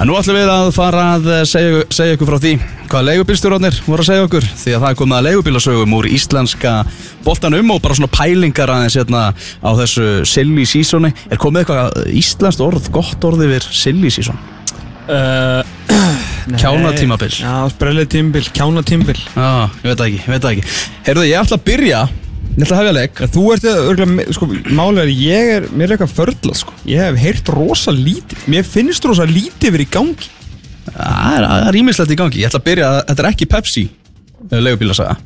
En nú ætlum við að fara að segja, segja ykkur frá því hvað leigubílstjórnarnir voru að segja okkur. Því að það er komið að leigubílasögum úr íslenska boltanum og bara svona pælingar aðeins hérna á þessu silly seasoni. Er komið eitthvað íslenskt orð, gott orð yfir silly season? uh, Kjánatímabil. Já, sprellið tímabil, kjánatímabil. Já, ég veit ekki, ég veit ekki. Heyrðu, ég ætla að byrja, ég ætla að hefja leik. Þú ert örgulega, sko, málið er ég er, mér er eitthvað förla, sko. Ég hef heyrt rosa lítið, mér finnst rosa lítið verið í gangi. Það er, það ímislegt í gangi, ég ætla að byrja, þetta er ekki Pepsi leigubílasaga.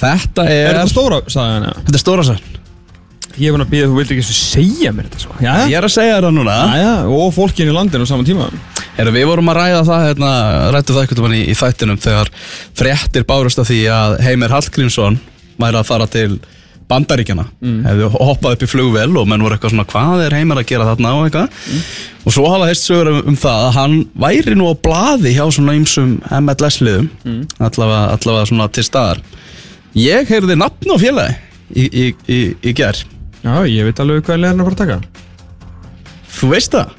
Þetta er, Er þetta stóra, sagði hann, já þetta er stóra sann Ég er búin að býða, þú vildi ekki svo segja mér þetta, sko. Já, Ég er að segja það núna. Já, já, og fólkin í landinu á saman tíma. Heru, Við vorum að ræða það, hérna, rættu það eitthvað í, í þættinum þegar fréttir bárust af því að Heimir Hallgrímsson væri að fara til Bandaríkjana mm. hefði hoppað upp í flugvel og menn voru eitthvað svona hvað er Heimir að gera þarna? og eitthvað. Og svo hafa heist sögur um, um það að hann væri nú á blaði hjá svona ymsum MLS-liðum allavega, allavega svona til staðar. Ég heyrði nafn á félagi í, í, í, í ger Já, ég veit alveg hvað er að fara að taka. Þú veist það?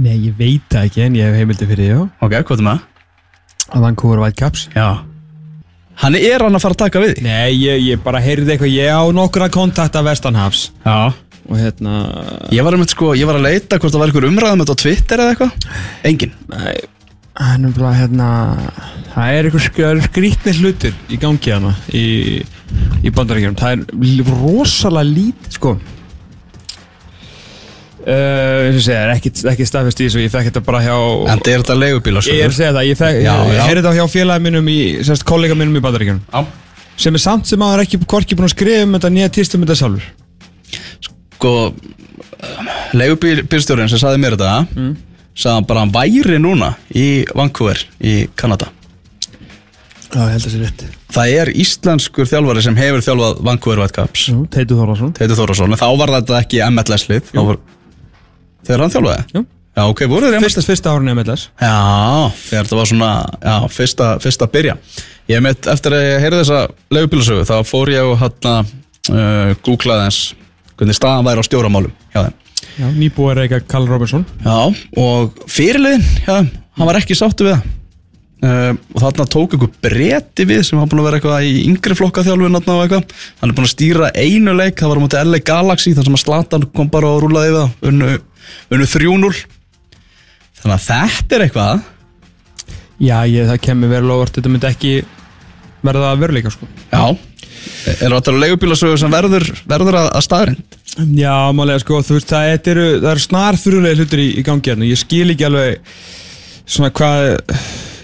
Nei, ég veit það ekki, en ég hef heimildi fyrir því, Ok, hvað er með? Að Vancouver Whitecaps. Já Hann er hann að fara að taka við því? Nei, ég, ég bara heyrði eitthvað, ég á nokkura kontakta Vestanhafs. Já. Og hérna, Ég var, einmitt, sko, ég var að leita hvort það var einhver umræðum þetta á Twitter eða eitthvað. Engin nei, hann er bara hérna Það er eitthvað sk skrítni hlutir í gangi hana í, í bandaríkjum Það er rosalega lítið, sko Uh, eins og segja, ekki, ekki staðfest í þessu, ég fekk þetta bara hjá En er þetta leigubíla Ég er að segja það, ég, fekk, Já, ég já. heyrði þetta hjá félagi minnum í, sérst, kollega minnum í bandaríkjunum. Já. Sem er samt sem að það er ekki hvorki búin að skrifa um þetta nýja týst um þetta sjálfur. Sko Leigubílstjórin sem saði mér þetta mm. Saði hann bara hann væri núna Í Vancouver í Kanada. Já, ég held að það sé rétt. Það er íslenskur þjálfari sem hefur þjálfað Vancouver Whitecaps. Teitur Þórasson En þá var þetta ekki MLS-lið Þá var Þegar hann þjálfaði. Já, ok, voru þeir Fyrsta, fyrsta árun MLS Já, þegar þetta var svona já, fyrsta, fyrsta að byrja. Ég mitt, eftir að ég heyrði þessa leigubílasögu þá fór ég og hann uh, googlaði eins hvernig staðan væri á stjóramálum hjá þeim. Já, nýbúið er eitthvað Karl Robinson Já, og fyrirliðin þeim, hann var ekki sáttu við það. Uh, og þarna tók einhver breti við sem var búin að vera eitthvað í yngri flokka þjálfun og eitthvað, hann er búin að stýra einu leik, það var á móti LA Galaxy þar sem að Slatan kom bara og rúlaði við það unnu, unnu 3-0 þannig að þetta er eitthvað Já, ég, það kemur verið lofart Þetta myndi ekki verða að veruleika sko. Já, er að leigubílasögur sem verður, verður að, að staðrind? Já, málega sko, þú veist, það eru, það er snar fyrirlega hlutur í, í gangi hérna Ég skil ekki alveg svona hvað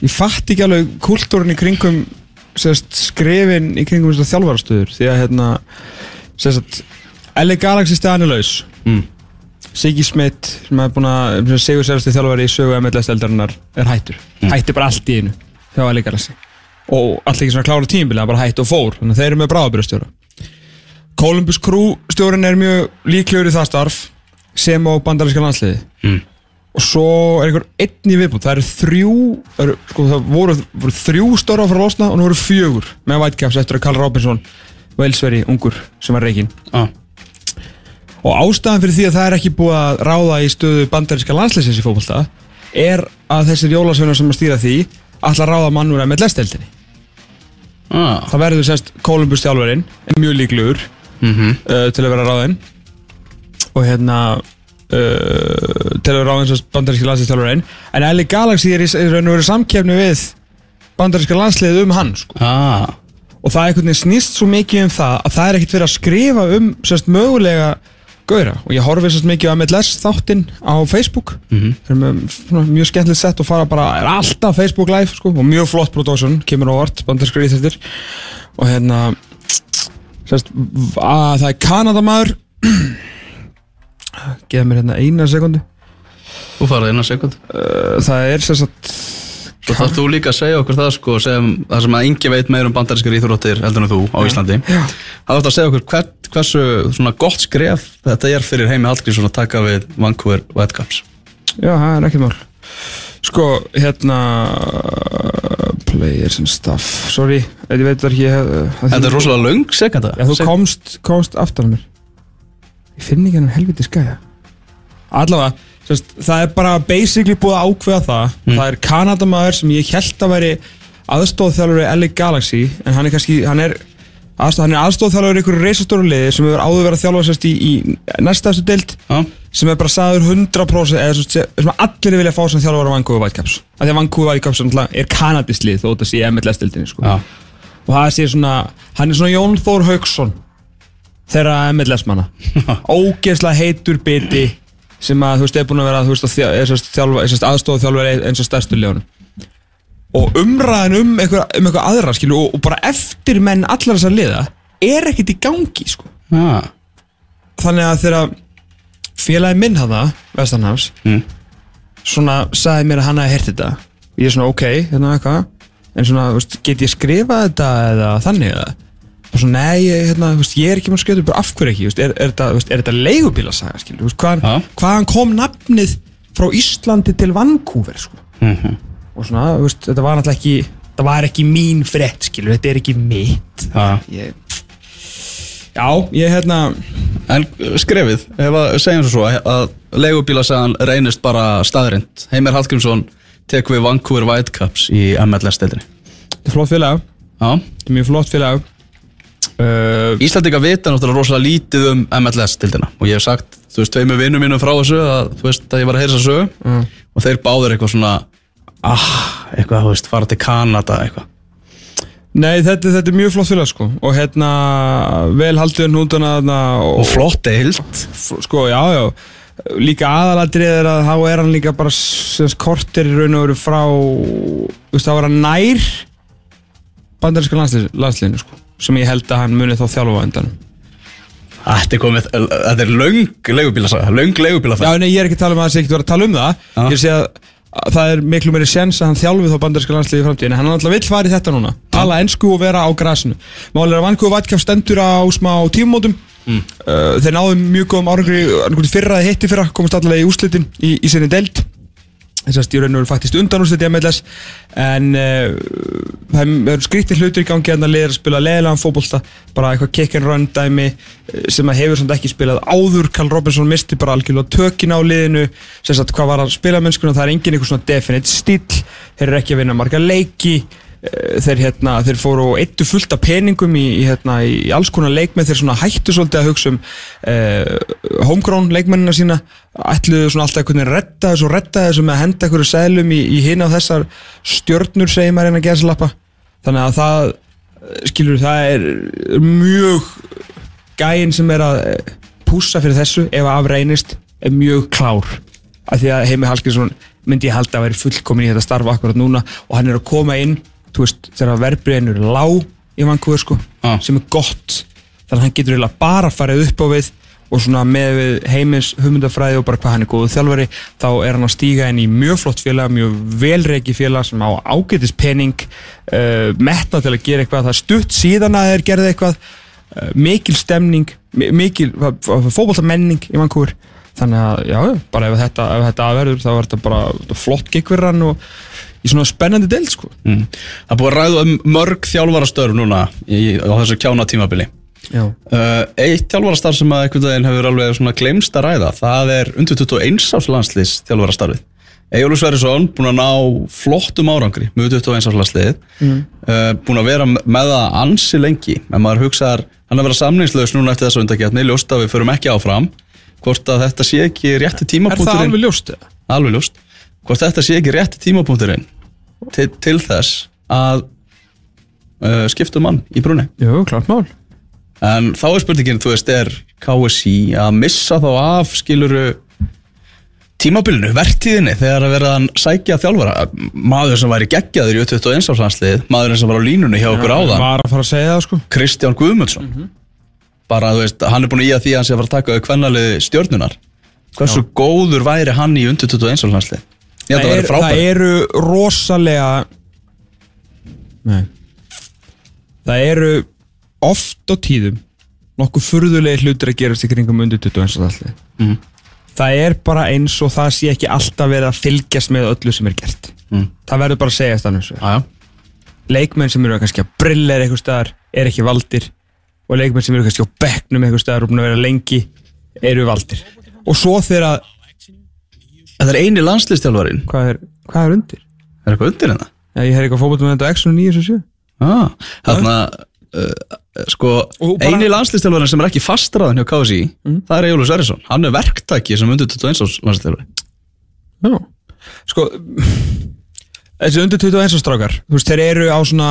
Ég fatt ekki alveg kultúrin í kringum sérst, skrifin í kringum þjálfarastöður því að hérna sérst, LA Galaxy staðan er laus Mm. Siggi Smith sem er búin að segur sérstu þjálfari í sögu MLS-eldarinnar er hættur. Hætti bara allt í einu hjá LA Galaxy og allt ekki svona klára tímabili hann bara hætti og fór. Þannig að þeir eru með bráðabyrjastjóra Columbus Crew stjórinn er mjög líklegur í það starf sem á bandaríska landsliði Mm. og svo er einhver einn í viðbútt það eru þrjú er, sko, það voru, voru þrjú stóra að að losna og nú eru fjögur með Whitecaps eftir að Karl Robinson Velsveri, ungur, sem var reikinn Ah. Og ástæðan fyrir því að það er ekki búið að ráða í stöðu bandaríska landsliðsins í fókbalta er að þessir jólasveinar sem að stýra því ætla að ráða mannur að með lesteldinni Ah. það verður sérst Columbus þjálfarinn en mjög líklegur Mm uh, til að vera ráðinn og hérna uh, til að vera ráðinn sérst bandaríska landsliðstjálfarinn en LA Galaxy er í, í raun og veru samkefni við bandaríska landsliðið um hann sko. ah. og það er einhvern veginn snýst svo mikið um það að það er ekkert verið að skrifa um sérst mögulega gauðra og ég horfi sérst mikið á MLS þáttinn á Facebook. Mhm. það er svona, mjög skemmtilegt sett og fara bara er alltaf Facebook live sko, og mjög flott production, kemur á vart bandaríska íþjóttir og hérna sérst að það er Kanadamaður. Geða mér hérna eina sekundu Þú farið eina sekund uh, það er sérst Svo þarf þú líka að segja okkur það sko sem, það sem að yngi veit meir um bandarískar íþróttir heldur en þú á Íslandi. Já. Það þarf að segja okkur hver, hversu svona gott skref þetta er fyrir heimi Hallgrímsson að taka við Vancouver Whitecaps Já, það er ekki mál. Sko, hérna Players and stuff. Sorry, ég veit það ekki Þetta er rosalega löng sekunda Já, þú komst, komst aftan á mér. Ég finn ekki hennan helviti skæja Allavega, Sest, það er bara basically búið að ákveða það. Mm. það er Kanadamaður sem ég held að veri aðstóðþjálfur í LA Galaxy. En hann er kannski, hann er aðstóðþjálfur í einhverju reisastóru liði sem hefur áður verið að þjálfa sérst í, í næstastu deild Já, sem er bara sagður 100% eða sem, sem allir vilja fá sem þjálfur á Vancouver Whitecaps af því að Vancouver Whitecaps er kanadist lið þó þetta sé MLS-dildinni sko. já, og það sé svona, hann er svona Jón Þór Haugsson þeirra MLS manna ógeðslega heitur biti sem að þú veist er búin að vera þú veist, að er er aðstofa þjálfur eins og stærstu liðunum og umræðin um eitthvað, um eitthvað aðra skilu, og, og bara eftir menn allar þessar liða er ekkert í gangi sko. já, þannig að þegar félagi minn hana Vestanhafs Mm. svona sagði mér að hann hafi heyrt þetta ég er svona ok, hérna eitthvað en svona, veist, get ég skrifað þetta eða þannig eða og svona, nei, ég, hérna, veist, ég er ekki með þetta bara af hverju ekki, veist, er, er veist, er þetta leigubílasaga, skilur, hvaðan, Já. hvaðan kom nafnið frá Íslandi til Vancouver, sko? Mhm. og svona, veist, þetta var náttúrulega ekki þetta var ekki mín frétt, skilur, þetta er ekki mitt. Ég, já, ég, hérna En skrefið, ef að segjum svo svo að leigubílasagan reynist bara staðrind Heimir Hallgrímsson tek við Vancouver Whitecaps í MLS-deildinni þetta er flott félag, þetta er mjög flott félag uh, Íslandinga vita náttúrulega rosalega lítið um MLS-deildina og ég hef sagt, þú veist, tveimur vinnum mínum frá þessu að þú veist að ég var að heyra þessa sögu. Mm. og þeir báður eitthvað svona ah, eitthvað, þú veist, fara til Kanada eitthvað. Nei, þetta, þetta er mjög flott félag sko. Og hérna vel haldið nútana þarna og, og flott deild. F- sko, já, já. Líka aðalatrið er að þá er hann líka bara sem kortir í raun og veru frá þú veist, þá er hann nær bandarinska landslið, landsliðinu sko sem ég held að hann muni þá þjálfa á endanum. Þetta er komið, þetta er löng leigubílasaga, löng leigubílasaga. Já, nei, ég er ekki að tala um að það sé ekkert að tala um það. Já. Ég er að að það er miklu meiri sens að hann þjálfi þá bandarinska landsliði í framtíðin Hann alltaf vill fara í þetta núna. Tala ensku og vera á grasinu. Málega er að Vancouver Whitecaps stendur á smá tímumótum Mm. uh, Þeir náðu mjög góðum árangri fyrra eða hitti fyrra komast allavega í úrslitin í, í sinni deild þess að stjórnur eru faktist undan úrslit í MLS en uh, það er skrítið hlutur í gangi að liðir að spila leðilegan fótbolta bara eitthvað kick and run dæmi eh, sem að hefur samt ekki spilað áður. Karl Robinson misti bara algjörlega tökin á liðinu sem sagt hvað var að spila mennskuna það er engin eitthvað svona definite stíl þeir eru ekki að vinna marga leiki eh, þeir, hérna, þeir fóru og eittu fullt af peningum í, í, hérna, í alls konar leikmenn. Þeir hættu svolítið að hugsa um uh, homegrown leikmennina sína. Ætluðu alltaf einhvern veginn að redda þessu og redda þessu með að henda einhverju seglum í, í hinn á þessar stjörnur segir maður en að gera slappa þannig að það eh, skilur það er mjög gæinn sem er að eh, pússa fyrir þessu ef að afreynist er mjög klár. Af því að Heimi Hallgrímsson myndi ég halda að vera fullkomin í þetta starfa akkurat núna og hann er að koma inn þú veist, þegar verbreyðin eru lág í Vancouver sko, Ah. sem er gott þannig að hann getur eiginlega bara farið upp á við og svona með við heimins hugmyndafræði og bara hvað hann er góðu þjálfari þá er hann að stíga inn í mjög flott félag mjög velreiki félag sem á ágætis pening uh, metna til að gera eitthvað það stutt síðan að þeir gerði eitthvað uh, mikil stemning mi- mikil fókbólta menning í Vancouver þannig að já, bara ef þetta, ef þetta aðverður þá er þetta bara flott gigverðan og í svona spennandi deild sko. Mm. Það er búið að ræða um mörg þjálfarastörf núna í, á þessu kjána tímabili. Uh, Eitt þjálfarastarf sem að einhvern veginn hefur alveg svona glemst að ræða það er undir 21 árs landslýs þjálfarastarfið. Ejjólu Sverrisson búin að ná flottum árangri með 21 árs landsliðið. Mm. uh, búin að vera með það ansi lengi. En maður hugsaðar, hann að vera samningslaus núna eftir þessu undakjarni, ljóst að við förum ekki áfram. Hvort að þetta sé ekki rétti er tímapunkturinn? hvort þetta sé ekki rétti tímapunkturinn til, til þess að uh, skipta um mann í brunni. Jú, klart mál. En þá er spurningin, þú veist, er KSI að missa þá af skiluru tímabilinu, vertíðinni þegar að vera að sækja þjálfara? Maður sem væri geggjaður í 21 ársanslið maður sem var á línunni hjá okkur áðan. var að fara að segja það sko. Kristján Guðmundsson. Bara þú veist, hann er búin að í að því að hann sé að fara að taka auðvitað kvennalið stjörnunar hversu góður væri hann í undir 21 árslandslið að það, er, það eru rosalega Nei Það eru oft á tíðum nokkuð furðulegi hlutir að gerast í kringum undir 21 ársaldið Mhm. Það er bara eins og það sé ekki alltaf verið að fylgjast með öllu sem er gert Mm. Það verður bara að segja Já, já. leikmenn sem eru kannski að brilla eitthvað staðar er ekki valdir og leikmenn sem eru kannski á bekknum eitthvað staðar og búin að vera lengi eru valdir og svo þegar Það er eini landslistjálfarin Hvað er, hvað er undir? Er eitthvað undir hérna? Já, ég hef eitthvað fótboltum með þetta X997 Ah, þarna uh, sko, Og bara- eini landslistjálfarin sem er ekki fastraðan hjá KSI það er Ejólfur Sverrisson, hann er verktaki sem undir 21 árs landslistjálfari Já. Sko Þessi undir 21 strákar Þú veist, þeir eru á svona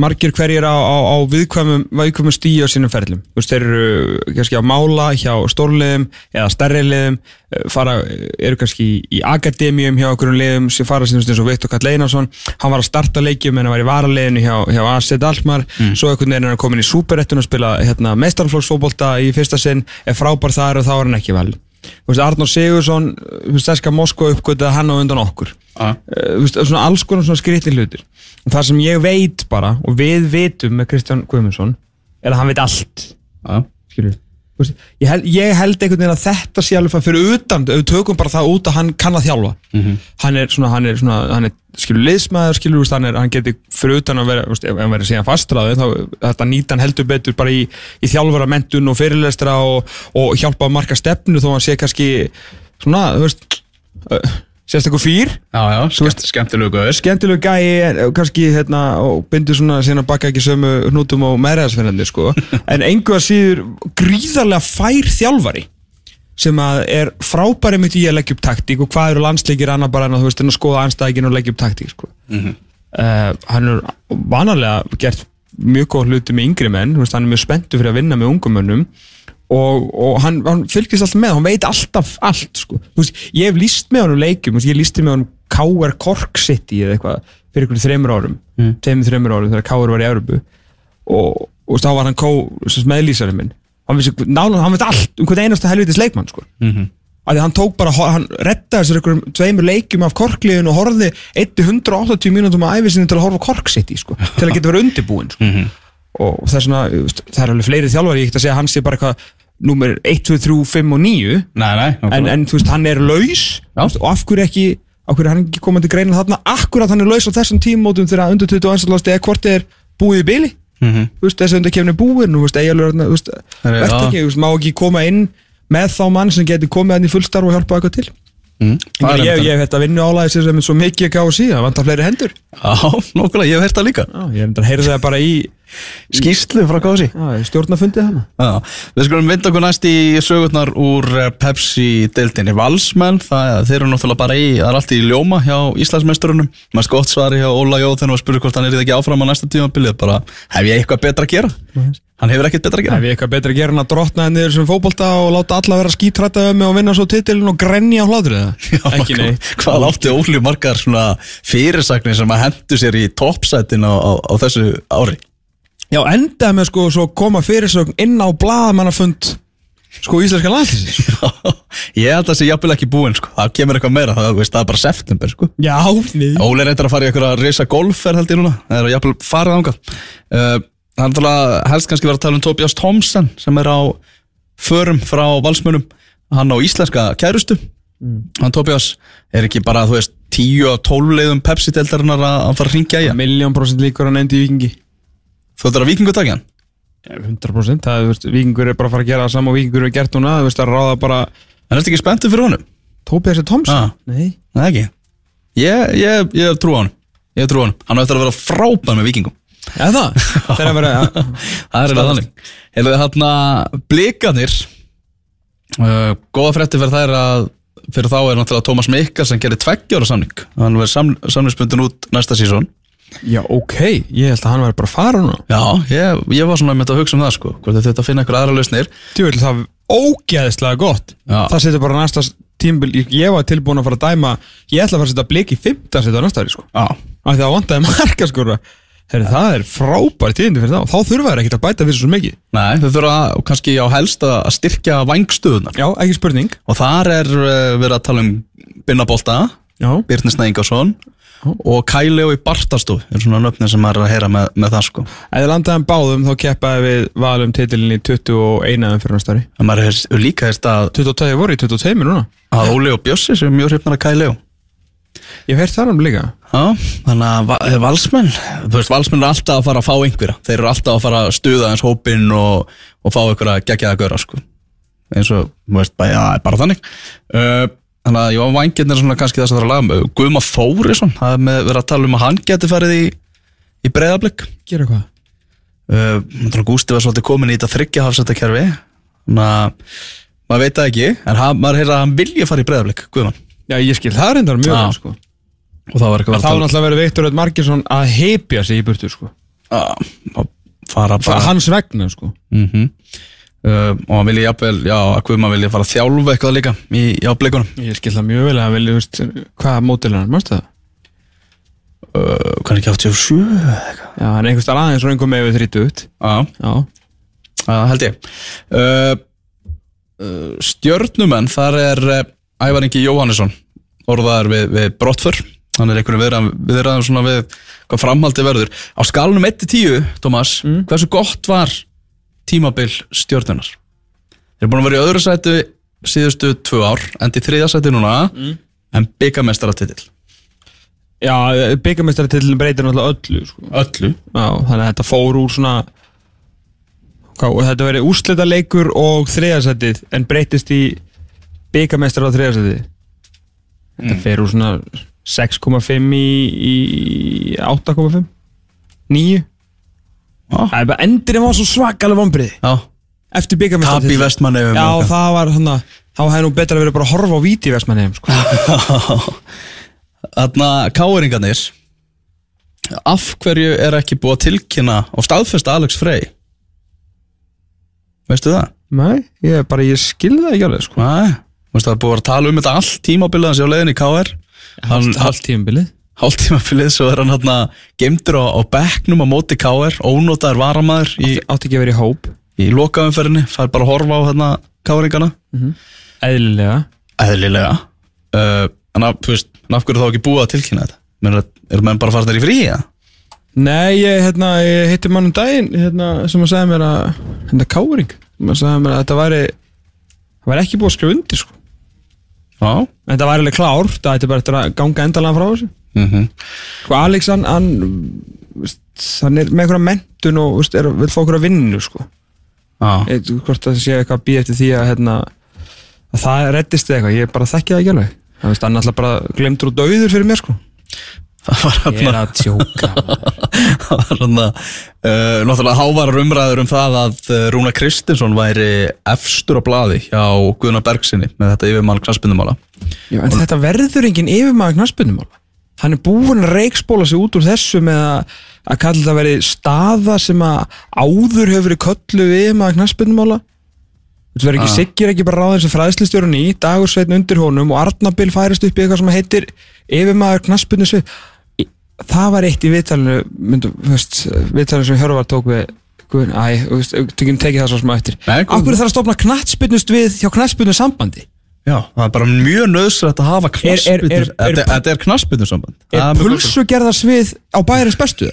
margir hverjir á, á, á viðkvæmum viðkvæmum stíu á sínum ferlum. Veist, þeir eru kannski á mála hjá stórliðum eða stærri liðum eh, fara, eru kannski í akademíum hjá okkur liðum sem fara sem eins og Viktor Kall Einarsson. Hann var að starta leikjum en hann var í varaliðinu hjá, hjá AC Dalmar svo einhvern veginn er hann komin í superrettun og spila hérna, meistarflokksfóbolta í fyrsta sinn. Er frábær þar og þá er hann ekki vel veist, Arnór Sigursson veist, Seska Moskva uppgötaði hann á undan okkur ah. uh, veist, svona alls konar svona skriti hlutir og það sem ég veit bara og við vitum með Kristján Guðmundsson er að hann veit allt ah. skilur ég, held, ég held einhvern veginn að þetta sé alveg fyrir utan, ef við tökum bara það út að hann kann að þjálfa Mhm. hann er svona, hann er svona, hann er skilur liðsmaður, skilur, hann, er, hann geti fyrir utan að vera, ef hann verið síðan fastræði þá þetta nýta hann heldur betur bara í, í þjálfara mentun og fyrirlestra og, og hjálpa að marka stefnu þó hann sé kannski svona, þú veist skemmtilegu gauður skemmtilegu gæi en, uh, kannski hérna og bindur svona að baka ekki sömu hnútum og meðræðasfennandi sko. En að síður gríðarlega fær þjálfari sem að er frábæri mitt í að leggja upp taktík og hvað eru landsleikir annað bara en að þú veist en að skoða anstæðingin og leggja upp taktík sko. Mhm. uh, hann er vanalega gert mjög góð hluti með yngri menn hann er mjög spenntur fyrir að vinna með ungum mönnum og, og hann, hann fylgist alltaf með hann veit alltaf allt sko. Veist, ég hef líst með leikjum þú veist, ég lísti með honum K.R. Cork City eða eitthvað fyrir ykkur þreymur árum mm. tveimur þreymur árum þegar K.R. var í Európu og, og þá var hann K. sem meðlýsari minn hann, hann veit allt um hvern einasta helvitis leikmann sko. Mhm. að hann tók bara, hann rettaði sér einhverjum tveimur leikjum af korkliðin og horfði 180 mínútum á æfisinni til að horfa á Kork City sko, til að geta verið undirbúin sko. Mhm. Og það er svona, það er alveg fleiri þjálfari, ég get að segja að hann sé bara eitthvað númer 1, 2, 3, 5 og 9 Nei, nei, en, en þú veist, hann er laus veist, og af hverju ekki af hverju er hann ekki komandi greina þarna? Akkurat hann er laus á þessum tímótum þegar undir 20 ansalast eða hvort er búið í bili. Mhm. þú veist, þessi undir kemni búin þú veist, eiginlega, þú veist, verðt ekki þú veist, má ekki koma inn með þá mann sem geti komið hann í fullstarf og hjálpa eitthvað til. Mhm. ég, er hef þetta vinnu álæði sem er svo mikið að gáða síðan, það vantar fleiri hendur. Já, nokkulega, ég hef heyrt það líka. Já, ég er enda að heyra það bara í Skýslu frá KSI já, stjórnafundið hana við skulum vinda okkur næst í sögurnar úr eh, Pepsi-deildinni Valsmenn, það, þeir eru náttúrulega bara í það er allt í ljóma hjá Íslandsmeisturunum. Maður gott svari hjá Óla Jóð þegar að spyrja hvort hann er ekki áfram á næsta tímabilið bara, hef ég eitthvað betra að gera? Hann hefur ekkert betra að gera. Ef ég eitthvað betra að gera en að drotna henni sem fótbolta og láta alla vera skítrætta um mig og vinna svo titilin og grenja á Já, endaði með sko svo koma fyrirsögn inn á blaðamannafund sko íslenska landslýsins ég held að það sé jafnvel ekki búinn sko. það kemur eitthvað meira, það, veist, það er bara september sko. Já, við Óli reyndar að fara í eitthvað að reysa golfer held ég núna, það er að jafnvel farið ánga uh, Það er náttúrulega helst kannski verið að tala um Tobias Thompson sem er á förum frá valsmönum hann á íslenska kærustu. Hann Tobias er ekki bara þú veist 10 og 12 leiðum Pepsi-deldarinnar að að fara að ringja í. Hann Miljón prosent líkur að nefndi í vikingi Þú ætlar að vikingu takja hann? 100% það, veist, vikingur er bara að fara að gera það sama vikingur er gert núna, þú veist, að ráða bara En ertu ekki spenntur fyrir honum? Tóbias Thompson? Ah. Nei. Nei ekki. Ég, ég, ég trú á hann Ég trú á hann Hann eftir að vera frábæð með vikingum Já það, þegar að vera Það er eiginlega þannig. Hefur þið hérna blikanir uh, Góða frétti fyrir þær að fyrir þá er náttúrulega Tómas Mikka sem gerir tveggjára samning. Hann verður sam, samningsbundin út næsta sísón Já, ok, ég held að hann væri bara að fara núna. Já, ég, ég var svona með að hugsa um það sko hvort þetta að finna eitthvað aðra lausnir. Þú vil það ógeðslega gott. Já. Það setur bara næsta tímbil Ég var tilbúin að fara að dæma Ég ætla að fara að setja blik í 15 setja á næsta ári sko. Já, Af því að vantaði marka sko Heri, Það er frábæri tíðindi fyrir þá. Þá þurfa þær ekkert að bæta við svo mikið. Nei, þau þurfa kannski á helst að að styrkja vangstöðunar Já, ekki spurning. Og þar er uh, verið að tala um Binnabolta, Já, Birnir Snæðingarsson og Kæleo í Bartastof er svona nöfnir sem maður er að heyra með, með það sko ef þið landaðum báðum þá keppaði við valum titilin í 21 fyrir næsta ári en maður er líka hefst að, 22 voru í 22 núna að Óli og Bjössi sem er mjög hrifnar að Kæleo Ég hef heyrt það um líka Já, þannig að eh, valsmenn, þú veist, valsmenn er alltaf að fara að fá einhverja. Þeir eru alltaf að fara að stuða eins hópinn og, og fá einhverja geggjaða göra, sko. Eins og, þú veist, bara, já, bara þannig. Uh, Þannig að Jón Vængirn er svona kannski þess að það er að laga með. Guðma Þórisson, það er með verið að tala um að hann geti farið í, í breyðablик Gera hvað? uh, Gústi var svolítið komin í þetta þryggja hafsættakerfi Þannig að maður veit það ekki En hann, maður heyrði að hann vilja fara í breyðablik, Guðman Já, ég skil, það er reyndar mjög Já. vel, sko. Og það var eitthvað Þá er náttúrulega verið Viktor Öll Markinsson að heipja sig í burtu, sko. Að fara bara hans vegna, sko. Mm uh, Og hann vilja jafnvel, já, að Guðman vilja fara að þjálfa eitthvað líka í, áblikunum Ég skil það mjög vel að vilja, veist, hvað mótil hann, mannstu það? uh, Hvað er ekki 87 eða eitthvað? Já, hann er einhvers staðar aðeins og einhver með við þrítut Já, Já, Það held ég. Uh, Stjörnumenn Þar er uh, Ævar Ingi Jóhannesson Orðaðar við, við brottför. Hann er einhvern viðræðum, viðræðum svona við Hvað framhaldi verður. Á skalunum 1-10, Thomas Hversu gott var tímabil stjörnunar Þeir eru búin að vera í öðru sætu Síðustu tvö ár Endi í þriðja sæti núna En byggamestaratitil Já byggamestari til breytir náttúrulega öllu, sko. Öllu? Já, þannig að þetta fór úr svona hvað, þetta verið úrslita leikur og þriðarsætið en breytist í byggamestrar á þriðarsætið þetta fer úr svona 6,5 í, í 8,5 9 Já. Það er bara endurinn var svo svakalega vombrið Já. Eftir byggamestrar Tap í vestmanni Já, það var hann að þá hefði nú betra verið bara að horfa á víti í vestmanni sko. Þarna káeringarnir Af hverju er ekki búið að tilkynna og staðfesta Alex Frey? Veistu það? Nei, ég er bara, ég skilði það ekki alveg sko. Nei, veistu það er búið að tala um þetta allt tímabilaðans á leiðinni í KR Hann, Hallt tímabilið hálftímabilið, svo er hann hérna gemdur á, á bekknum á móti KR ónótaður varamæður í, Átti ekki að vera í hóp. í lokaumferðinni fær bara að horfa á hérna káringana Eðlilega. Eðlilega. Uh, en þú veist, af hverju þá ekki búið að tilkynna þetta? Menur, er menn bara þær í frí ja? Nei, ég, hérna, ég hitti mann um daginn hérna, sem að segja mér að hérna káring, sem að segja mér að þetta væri það væri ekki búið að skrifa undir sko. Já. En þetta væri alveg klár, það ætti bara að ganga endalega frá þessu mm sko, Alex, hann, hann hann er með einhverja mentun og veist, er, vil fá einhverja vinnu sko. Já, Eitt, hvort það sé eitthvað að býja eftir því að, hérna, að það reddist eitthvað, ég bara þekki það ekki alveg. Hann er alltaf bara glemtur og dauður fyrir mér sko. það var ég er að tjóka það var hérna uh, náttúrulega hávarar umræður um það að uh, Rúna Kristinsson væri efstur á blaði hjá Guðna Bergsinni með þetta yfirmann knaspindumála Já, en þetta verður enginn yfirmaður knaspunumála hann er búinn að reikspóla sig út úr þessu með að, að kalla þetta veri staða sem að áður hefur verið köllu við yfirmaður knaspunumála þetta verður ekki Ah. siggir ekki bara ráðin sem fræðslistjórun í dagur sveitn undir honum og Arnabil færist upp í eitthvað sem heitir yfirmaður knaspunusvið það var eitt í viðtalinu viðtalinu sem Hjörvar tók við æ, þú veist, tökum tekið það svo smá eftir. Akkur þarf að stopna knattspinnust við hjá knattspinnu sambandi Já, það er bara mjög nöðsrætt að hafa er- knaspindur er- Þetta þetta er Er pulsugerðarsvið á bæjarins bestu?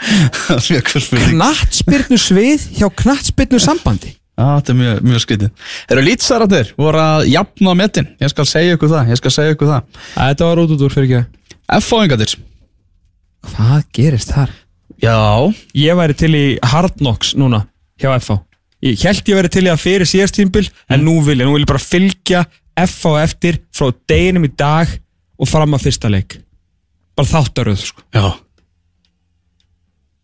Mjög kvöldsmynding Knattspyrnu svið hjá knattspyrnu sambandi þetta er mjög, mjög skrítið. Eru lýtsaratir, voru að jafna metin? Ég skal segja ykkur það, ég skal segja ykkur það. Þetta var út út úr fyrir ekki F-fáingatir Hvað gerist þar? Já, Ég væri til í Hard Knocks núna hjá FH Ég held ég væri til í að fyrir síðast tímbil en nú vil ég, nú vil ég bara fylgja FH eftir frá deginum í dag og fram að fyrsta leik. Bara þáttaröð sko. já.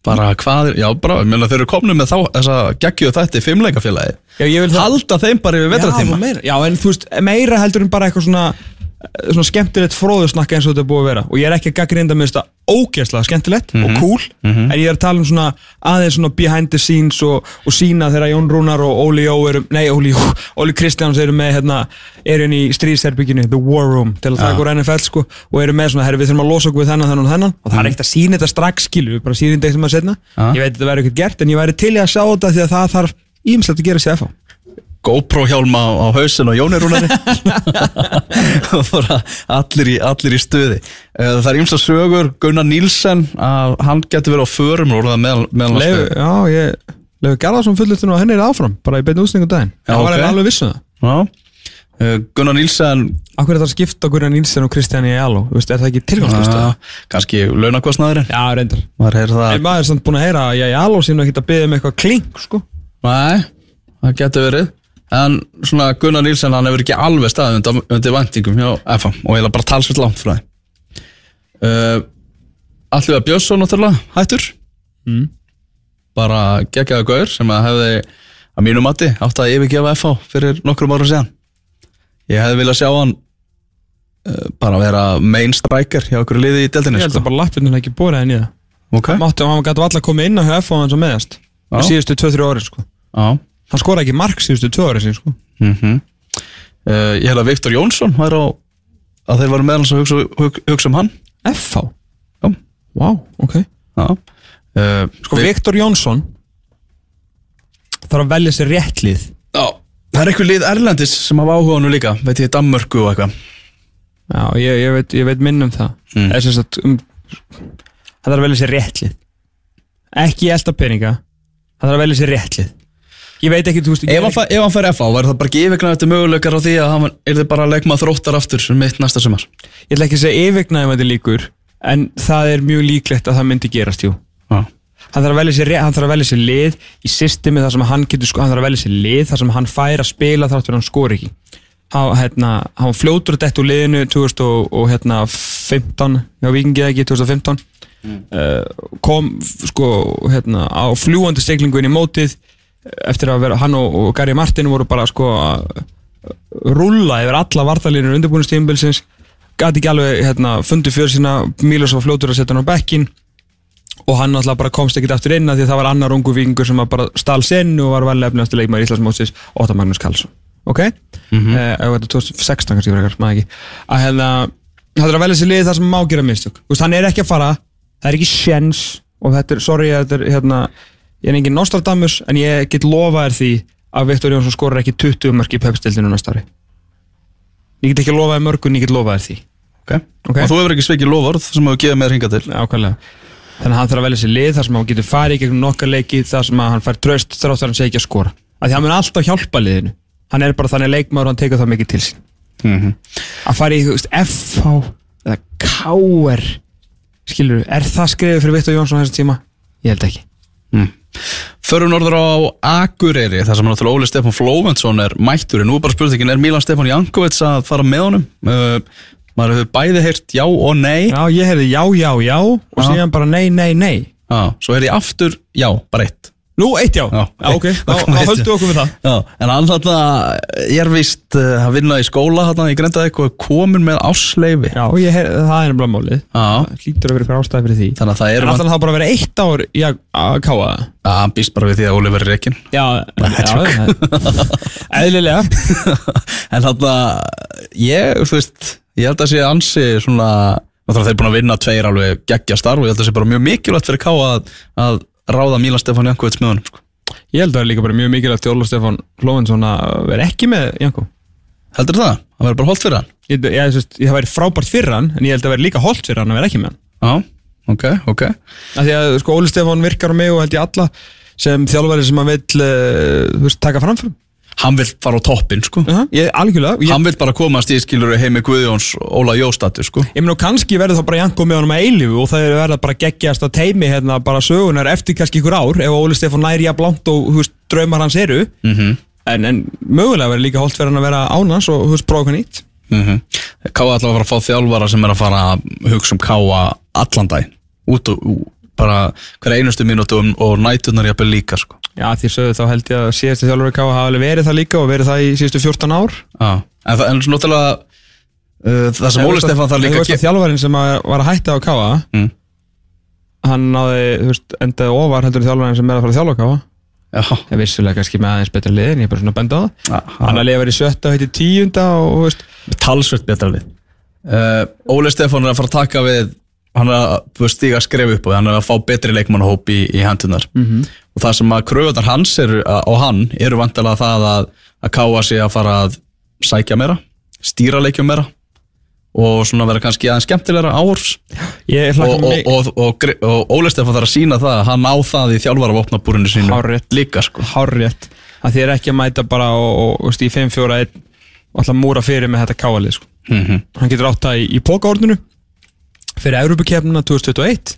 Bara hvað já bara, ég meina þeir eru komnið með þá Þessa geggjuðu þætti fimmleikafélagi Já, ég vil það Halda þeim bara yfir Já, vetratíma meira. Já, en þú veist, meira heldur en bara eitthvað svona svona skemmtilegt fróðusnakka eins og þetta er búið að vera. Og ég er ekki að gaggrinda með þetta ógeðslega skemmtilegt og cool. En ég er að tala um svona aðeins svona behind the scenes og, og sína þegar Jón Rúnar og Óli Jó eru, nei Óli Jó Óli Kristjáns eru með hérna eru inn í stríðsherbygginu, the war room til að taka úr NFL sko og eru með svona herri við þurfum að losa okkur við þennan, þennan og þennan. Og það er ekkert að sína þetta strax skilu, bara sína þetta eitthvað setna Já. ég veit að þetta verður ekkert gert en ég væri til í að sjá þetta því að það þarf ímslegt að gera sér FH GoPro hjálma á, á hausin og Jóni Rúnari og bara allir í, allir í stuði. Eh, það er ymsa sögur. Gunnar Nílsen að hann getur verið á förum og orðað meðal, já, ég Leifur Garðarsson fullitun og henni er áfram bara í beinu útsningu daginn. Já, Það var ok. okay. alveg vissu það. Já. Eh, Gunnar Nílsen Akkur er það að skipta Gunnar Nílsen og Kristján veist, er það ekki tilgangslust það? kannski launakostnaðurinn. Já, reyndar. Maður það. En maður er samt búin að heyra að sín ekki að byggja um eitthvað klink, sko. Nei, það getur verið En svona Gunnar Nílsen, hann hefur ekki alveg staðið undir, undir vendingum hjá FA og eiginlega bara talsveit langt frá það uh, Allir að Björnsson náttúrulega hættur. Mm. bara geggjaða gaur sem að hefði að mínu mati átt að yfirgefa FH fyrir nokkrum ára síðan. Ég hefði viljað sjá hann uh, bara vera main striker hjá okkur liði í deildinni Ég held sko. að bara lappirnir ekki búið henni í það ok, Máttu, hann gæti alltaf komið inn á HF og hann svo meðast Já. síðustu 2-3 árin sko. Já Hann skoraði ekki mark síðustu 2 árin sín sko. Mm uh, ég held að Viktor Jónsson væri á að þeir varu meðal að hugsa, hug, hugsa um hann. FH? Já. Vá, ok. Já. Uh, Sko Viktor Jónsson þarf að velja sér réttlið já, það er eitthvað lið Erlendis sem hafa áhuga nú líka veit ég, Danmörku og eitthvað. Já, ég, ég, veit, ég veit minn um það. Mm. mm. sagt, um, Það þarf að velja sér réttlið Ekki elda peninga Það þarf að velja sér réttlið Ég veit ekki, þú veist ég Ef hann, fa- ef hann fær FH, væri það bara ekki yfirgnað eftir möguleikar á því að hann er þið bara að leikma þróttar aftur mitt næsta sumar? Ég ætla ekki að segja yfirgnaðum að þetta líkur En það er mjög líklegt að það myndi gerast, jú. Já, Hann þarf að velja sér, ré- hann þarf að velja sér lið í systemi þar sem hann getur sko, hann þarf að velja sér lið þar sem hann fær að spila þátt fyrir hann skori ekki. Hann, hérna, hann fljótur dætt úr liðinu 2015 hjá Víkingi eða ekki 2015 uh, kom sko hérna, á fljúandi seglingu inn í mótið eftir að vera hann og, og Gary Martin voru bara sko að rúlla yfir alla vartalínur undirbúinustíðumbilsins gæti ekki alveg hérna, fundi fyrir sína. Mílos var fljótur að setja hann á bekkin og hann náttúrulega bara komst ekkert aftur inn af því að það var annar ungu vikingur sem bara stál sinn og var vel efnilegasti leikmaður í Íslandsmótsins Óta Magnús Karlsson. Ok? Mm -hmm. þetta er 2016 kannski frekar, maður ekki. Að hérna, það er að velja sér lið þar sem má gera mistök. Hann er ekki að fara, það er ekki sjens og þetta er, sorry, þetta er hérna ég er engin Nostradamus en ég get lofa þér því að Viktor Jónsson skorur ekki 20 mörg í pepstildinu næsta ári. Ég get ekki lofa þér mörgun, ég get lofa þér því. Ok, Ok. Og þú hefur ekki svikið lofvörð sem hefur gefið mér hinga til? Ákvæmlega þannig að hann þarf að velja sér lið þar sem hann getur farið í gegnum nokkar leiki þar sem að hann fær tröst þrátt að hann segi ekki að skora. Af því hann mun alltaf hjálpa liðinu. Hann er bara þannig leikmaður og hann tekur það mikið til sín. Mm að fara í þú veist, FH eða KR skilur, er það skrifið fyrir Viktor Jónsson þessum tíma? Ég held ekki. Mm. Förum norður á Akureyri þar sem náttúrulega Óli Stefán Flóventsson er mættur. En nú er bara spurningin, er Milan Stefán Jankovits að fara með honum? Uh, maður hefur bæði heyrt já og nei. Já, ég hefði já, já, já og síðan bara nei, nei, nei. Já, svo er ég aftur já, bara eitt Nú, eitt já, Já. já ok, þá, Það við okkur við það. Já, en hann þarna ég er vist uh, að vinna í skóla þarna Grendavík og er komin með ásleifi Já, ég hef, það er nefnilega málið. Já, Það hlýtur að vera ykkur ástæði fyrir því. Þannig að það En er alltaf það bara að vera eitt ár í að að káa það? Að hann býst bara við því að Óli verið reikin Já, já eðlilega. En þarna ég, þú veist, ég held að sé ansi svona, náttúrulega þeir eru búin að vinna tveir alveg geggja starf og ég held að sé bara mjög mikilvægt fyrir að, að ráða Mílan Stefán Jankovits með honum sko. Ég held að það er líka bara mjög mikilvægt til Óla Stefán Flóvensson að vera ekki með Janko. Heldur það? Það verður bara holdt fyrir hann? Ég, ég, ég, ég, það væri frábært fyrir hann en ég held að vera líka holdt fyrir hann að vera ekki með hann. Já, ok, ok. Af Því að sko Óli Stefán virkar á mig og held ég alla sem þjálfari sem að vill uh, veist, taka framfram Hann vil fara á toppin, sko. Uh -huh. Ég, algjörlega ég, Hann vil bara komast í skilur heimi Guðjóns Óla Jóstatu, sko. Ég meina og kannski verður þá bara Janko með honum að eilífu og það er verða bara geggjast að teimi hérna bara sögunar eftir kannski ykkur ár ef Óli Stefán næri jafn langt og veist, draumar hans eru. Mm en, en mögulega verður líka holdt fyrir hann að vera ánans og veist, prófa eitthvað nýtt. -hmm. Káa ætla að fara að fá þjálfara sem er að fara að hugsa um Káa allan dag út og bara hver einustu mínútu og nætunar jafnvel líka sko. Já, því sögðu þá held ég að síðastu þjálfur Káa hafa alveg verið það líka og verið það í síðustu 14 ár. Ah. en, það- svo náttúrulega uh, það sem Óli að- Stefán en líka að að þjálfarinn sem að var að hætta á Káa Mm. hann náði, veist, endaði ofar heldur en þjálfarinn sem er að fara að þjálfa Káa Já, ég er vissulega kannski með aðeins betra lið en ég er bara svona að benda á það. Hann að lifa í sjötta heiti tíunda og talsveit betra lið. Uh, Óli Stefán er að fara að taka við hann er að stíga að skrifa upp og hann er að fá betri leikmannahóp í, í hendunar -hmm. og það sem að kröfunar hans eru, og hann eru vantilega það að, að káa sig að fara að sækja meira stýra leikjum meira og svona vera kannski aðeins skemmtilegra áhors og, og, og, og, Óli Stefán þarf að sína það að hann á það í þjálfara vopnabúrinu sínu Hárrétt. líka sko hárrétt að þið er ekki að mæta bara og, og, og stíð 5-4-1 og alltaf múra fyrir með þetta Káa lið sko. mm -hmm. hann getur átt það í, í pókaordninu fyrir Európukefnina 2021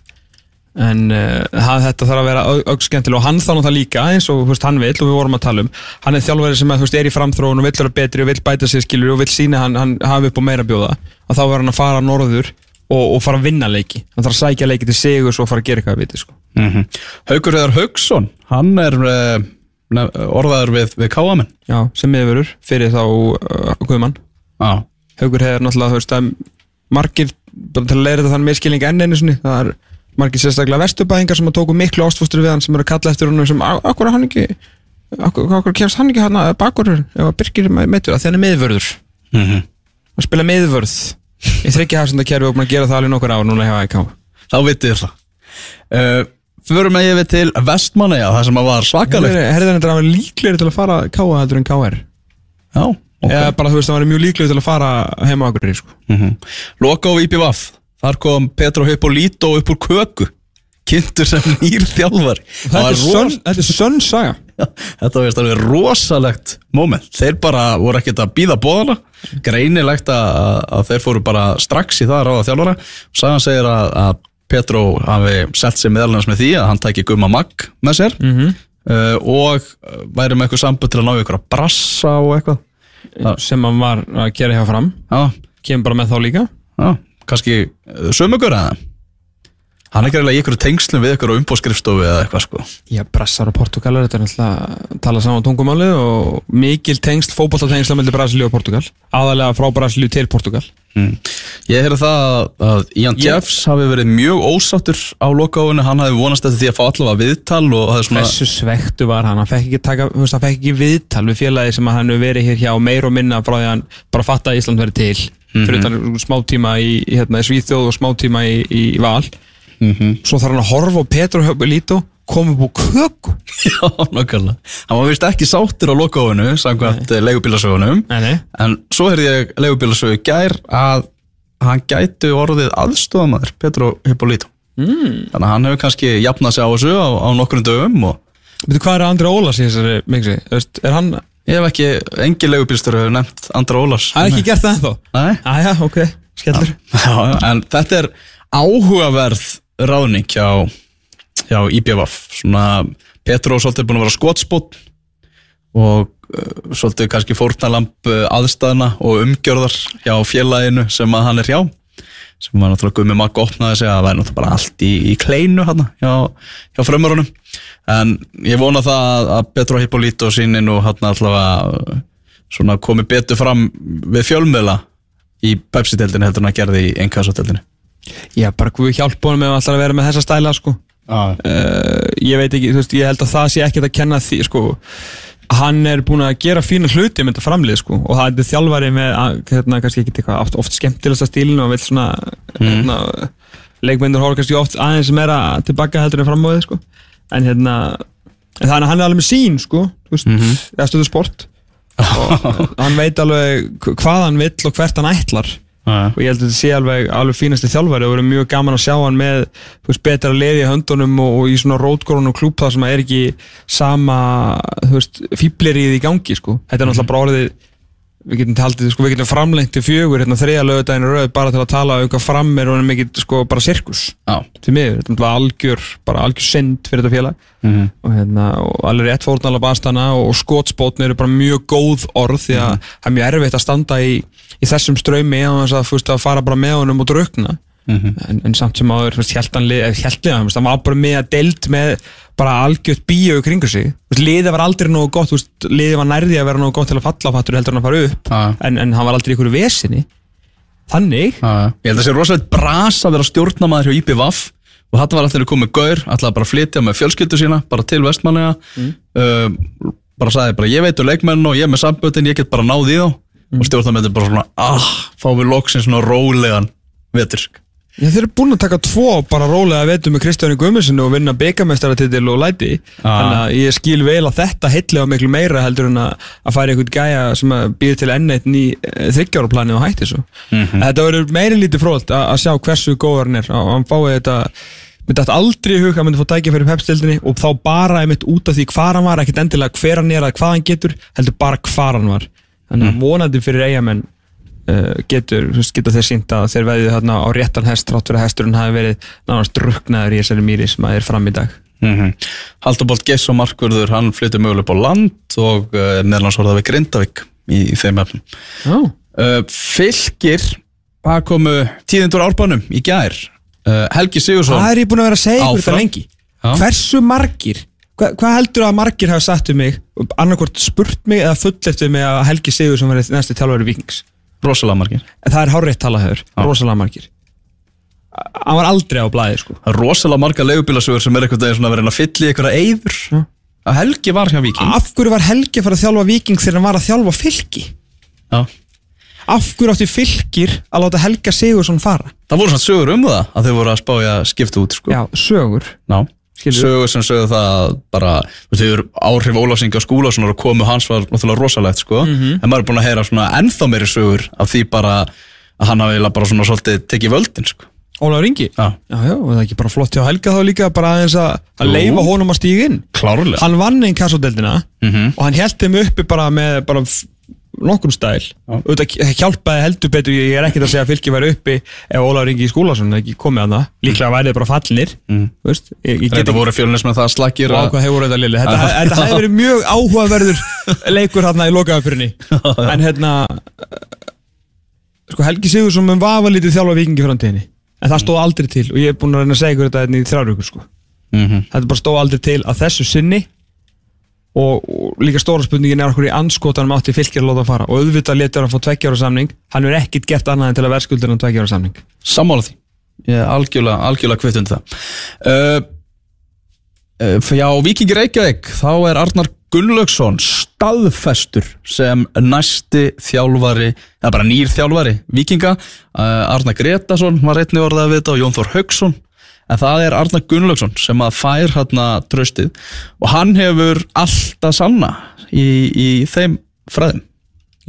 en uh, það, þetta þarf að vera aukskemmtileg og hann þá náttúrulega líka eins og veist, hann vill og við vorum að tala um. Hann er þjálfari sem að, veist, er í framþróun og vill vera betri og vill bæta sér skilur og vill sína hann, hann hafi upp á meira bjóða. Að þá verður hann að fara norður og, og fara að vinna leiki. Hann þarf að sækja leiki til sigurs og fara að gera eitthvað að viti sko. Mm Haukur Eðar Haugsson, hann er uh, orðaður við, við Káamen Já, sem miðurur fyrir þá uh, Guðmann. Já, Haukur hefur náttúrulega, margir, bara til að leira þetta þann miskilning enn einu sinni, það er margir sérstaklega vestubæðingar sem að tóku miklu ástfóstur við hann sem eru að kalla eftir honum sem akkur hann ekki akkur kemst hann ekki hann að bakur ef að Birkir meitur að þenni miðvörður mm -hmm. að spila miðvörð í þryggja hafsenda kerfi og búin að gera það alveg nokkur ár núna hefa ekki á þá vitið það uh, Förum við yfir til Vestmannaja, það sem að var svakalegt Herðan var líklegri til að fara K.A. heldur en K.R. Já, ok. Eða bara þú veist, það var mjög líklegri til að fara heima á okkur sko. mm -hmm. Loka á IPVAF Þar kom Petro Hippolito upp úr köku. Kynntur sem nýr þjálfari. Þetta er sönn- þetta veist alveg rosalegt moment. Þeir bara voru ekkert að býða bóðana Greinilegt að, að þeir fóru bara strax í það að ráða þjálfara. Sagan segir að, að Petro hafi selt sig meðalans með því að hann tæki gumma magg með sér. Mm -hmm. uh, og væri með eitthvað sambund til að ná í eitthvað brassa og eitthvað sem hann var að gera hjá fram. Já, kemur bara með þá líka. Já, kannski sömugur eða? Hann er ekki reyna í ykkur tengslum við ykkur á umbóðskrifstofu eða eitthvað sko. Já, Brassar og Portugalar, þetta er náttúrulega að tala saman tungumáli og mikil tengsl, fótballtatengsla mellir Brasilíu og Portugal. Aðalega frá Brasilíu til Portugal mm. Ég heyrði það að Ian Jeffs hafi verið mjög ósáttur á lokáinu, hann hafi vonast eftir því að fá allavega viðtal og það er svona Hversu svektu var hann, hann fekk ekki, taka, veist, hann fekk ekki viðtal við félagi sem hann hefur verið hér hjá meir og minna frá því að hann bara fatta að Ísland verið til. Fyrir utan smá tíma í, hérna, í Svíþjóð og smá tíma í, í Val. Mhm. svo þarf hann að horfa á Petro Hjöpulító koma upp á köku. Já, nokkarlega Hann var vist ekki sáttur á lokáinu samkvæmt leigubílasögunum. Nei, nei. en svo heyrði ég leigubílasögu gær að hann gæti orðið aðstofamæður Petro Hippolito mm. þannig að hann hefur kannski jafnað sig á þessu á, á nokkrum dögum og Veitu hvað er Andri Ólas í þessari veist, Er hann, ég hef ekki, engin leigubílstöru hefur nefnt Andra Ólars hann er ekki gert það ennþá? Nei, Æja, ok, skellur. Já, já, en þetta er áhugaverð ráðning hjá, hjá IBVF svona Petro er svolítið búin að vera skotspott og uh, svolítið kannski fórnalamp uh, aðstæðna og umgjörðar hjá félaginu sem að hann er hjá sem var náttúrulega Gumi Magg opnaði sig að það væri náttúrulega bara allt í, í kleinu hann hjá, hjá frömmurunum en ég vona það að- Petro Hippolito síni nú hann allavega uh, komi betur fram við fjölmiðla í Pepsi-deldinu heldur en að gerði í Enkasso-deldinu Já, bara Guð hjálpa honum ef hann ætlar að vera með þessa stæla sko. Uh, Ég veit ekki, þú veist, ég held að það sé ekkert að kenna því sko. Hann er búin að gera fína hluti með þetta framlið sko. og það er þjálfari með hérna, kannski ekki eitthvað oft, oft skemmtilegsta stílinu og vill svona hérna, leikmyndur horf kannski oft aðeins meira tilbaka heldur en framóðið sko. en hérna en þannig að hann er alveg með sín sko, þú veist, mm -hmm. eða stöðu sport og hann veit alveg hvað hann vill og hvert hann ætlar Ah. og ég held að þetta sé alveg, alveg fínasti þjálfari og verið mjög gaman að sjá hann með veist, betra leði í höndunum og, og í svona rótgórunum klúb það sem er ekki sama fýblerið í gangi sko. þetta er náttúrulega bara orðið við getum taldið, sko, við getum framlengt til fjögur hérna þriða lögudaginn rauð bara til að tala um hvað fram er er mikið sko, bara sirkus Já. til miður, þetta er algjör bara algjör synd fyrir þetta félag Mhm. og, hérna, og alveg rétt fórnala bastana og, og skotspótn eru bara mjög góð orð því að það er mjög erfitt að standa í, í þessum ströymi og þess að, þú veist, að fara bara með honum og drukna en, en samt sem áður hjæltliða, það var bara með að deild með bara algjört bíu kringu sig. Liðið var aldrei nógu gott liðið var nærði að vera nógu gott til að falla á fattur heldur en að fara upp. Já. en, en hann var aldrei einhverju vesinni. Þannig Ah. Ég held að það sé rosalega bras að vera stjórnamaður hjá IPVAF. Og þetta var alltaf komið gaur, alltaf bara að flytja með fjölskyldu sína, bara til vestmanniða mm. bara sagði bara ég veit um leikmenn og ég er með samböndin, ég get bara náð í þá. Og stjórnamaður bara svona ah, fá við loksins svona rólegan vetur Já, þeir eru búin að taka tvo bara rólega vetum með Kristjáni Guðmundsson og vinna byggamestaratitil og læti. Þannig að ég skil vel að þetta heillega miklu meira heldur en að, að færa einhvern gæja sem býr til enn eitt ný þryggjáraplani og hætti svo. Þetta verður meiri lítið frólt að, að sjá hversu góður hann er. Og hann fái þetta myndi þetta aldrei í hug að myndi fá tækja fyrir pepstildinni og þá bara einmitt út af því hvar hann var ekkert endilega hver hann er að hvað hann getur heldur bara hvar hann var. Þannig að vonandi fyrir eigamenn uh, getur, geta þeir sínt að þeir veðið þarna á réttan hest trátt fyrir að hesturinn hafi verið nánast druknaður í þessari mýri sem að er fram í dag. Mm -hmm. Haldabolt Geiss og Markvörður hann flyttur möguleg upp á land og uh, meðlans orðað við Grindavík í, í þeim efnum. Já, uh, Fylgir það komu tíðindur árbænum í gær. Uh, Helgi Sigursson það er ég búin að vera að segja ykkur þetta lengi? Já. Hversu margir? Hva, Hvað heldur að margir hafa sagt um mig? Annarkvort spurt mig eða fulleft við mig að Helgi Sigur sem verið næstu þjálfari vikings rosalega margir en það er hárétt talað höfur, Já. rosalega margir hann var aldrei á blæði sko rosalega marga leigubílasögur sem er einhvern veginn að vera að fylla í einhverja eyður Já. að Helgi var hjá Viking af hverju var Helgi að fara að þjálfa viking þegar hann var að þjálfa fylki Já. af hverju átti fylkir að láta Helga Sigursson fara Það voru svona sögur um það að þau voru að spája skipta út sko. já, sögur Ná. Sögur sem sögðu það að bara þú veist, áhrif Ólafsinga skúla og komu hans var náttúrulega rosalegt sko. Mhm. en maður er búin að heyra svona ennþá meiri sögur af því bara að hann hafi bara svona svolítið tekið völdin sko. Ólafur Ingi Já, já, já, og það er ekki bara flott hjá Helga þá líka bara aðeins að, leifa honum að stíga inn klárlega hann vann einn kassodeldina Mhm. og hann held þeim uppi bara með bara nokkurn stæl. Auðvitað hjálpaði heldur betur ég er ekkert að segja að fylki væri uppi ef Ólafur Ingi Skúlason ekki komið að það líklega væri þið bara fallinir Mm. Þetta voru fjölunir sem það slakir Vá, hvað hefur þetta lili Þetta, þetta hefði verið mjög áhugaverður leikur hérna í lokaðafyrinni En hérna Sko Helgi Sigursson mun vafa lítið þjálfa vikingi framtíðinni. En það stóð aldrei til og ég er búinn að reyna að segja ykkur þetta hérna í þrjárvíkur sko. Mhm. Þetta bara stóð aldrei til að þessu sinni og, og líka stóra spurningin er okkur í anskotanum átti fylgir að láta að fara? Og auðvitað letur hann að fá tveggjára samning. Hann er ekkit gert annað en til að verðskuldur hann tveggjára samning. Sammála því. Ég er algjörlega, algjörlega kvitt undir það. Uh, uh, Já, Víkingi Reykjavík þá er Arnar Gunnlaugsson staðfestur sem næsti þjálfari, eða bara nýr þjálfari Víkinga, uh, Arnar Gretason var einni orðað við þetta og Jón Þór Haugsson en það er Arnar Gunnlaugsson sem að fær hérna tröstið og hann hefur alltaf sanna í, í þeim fræðum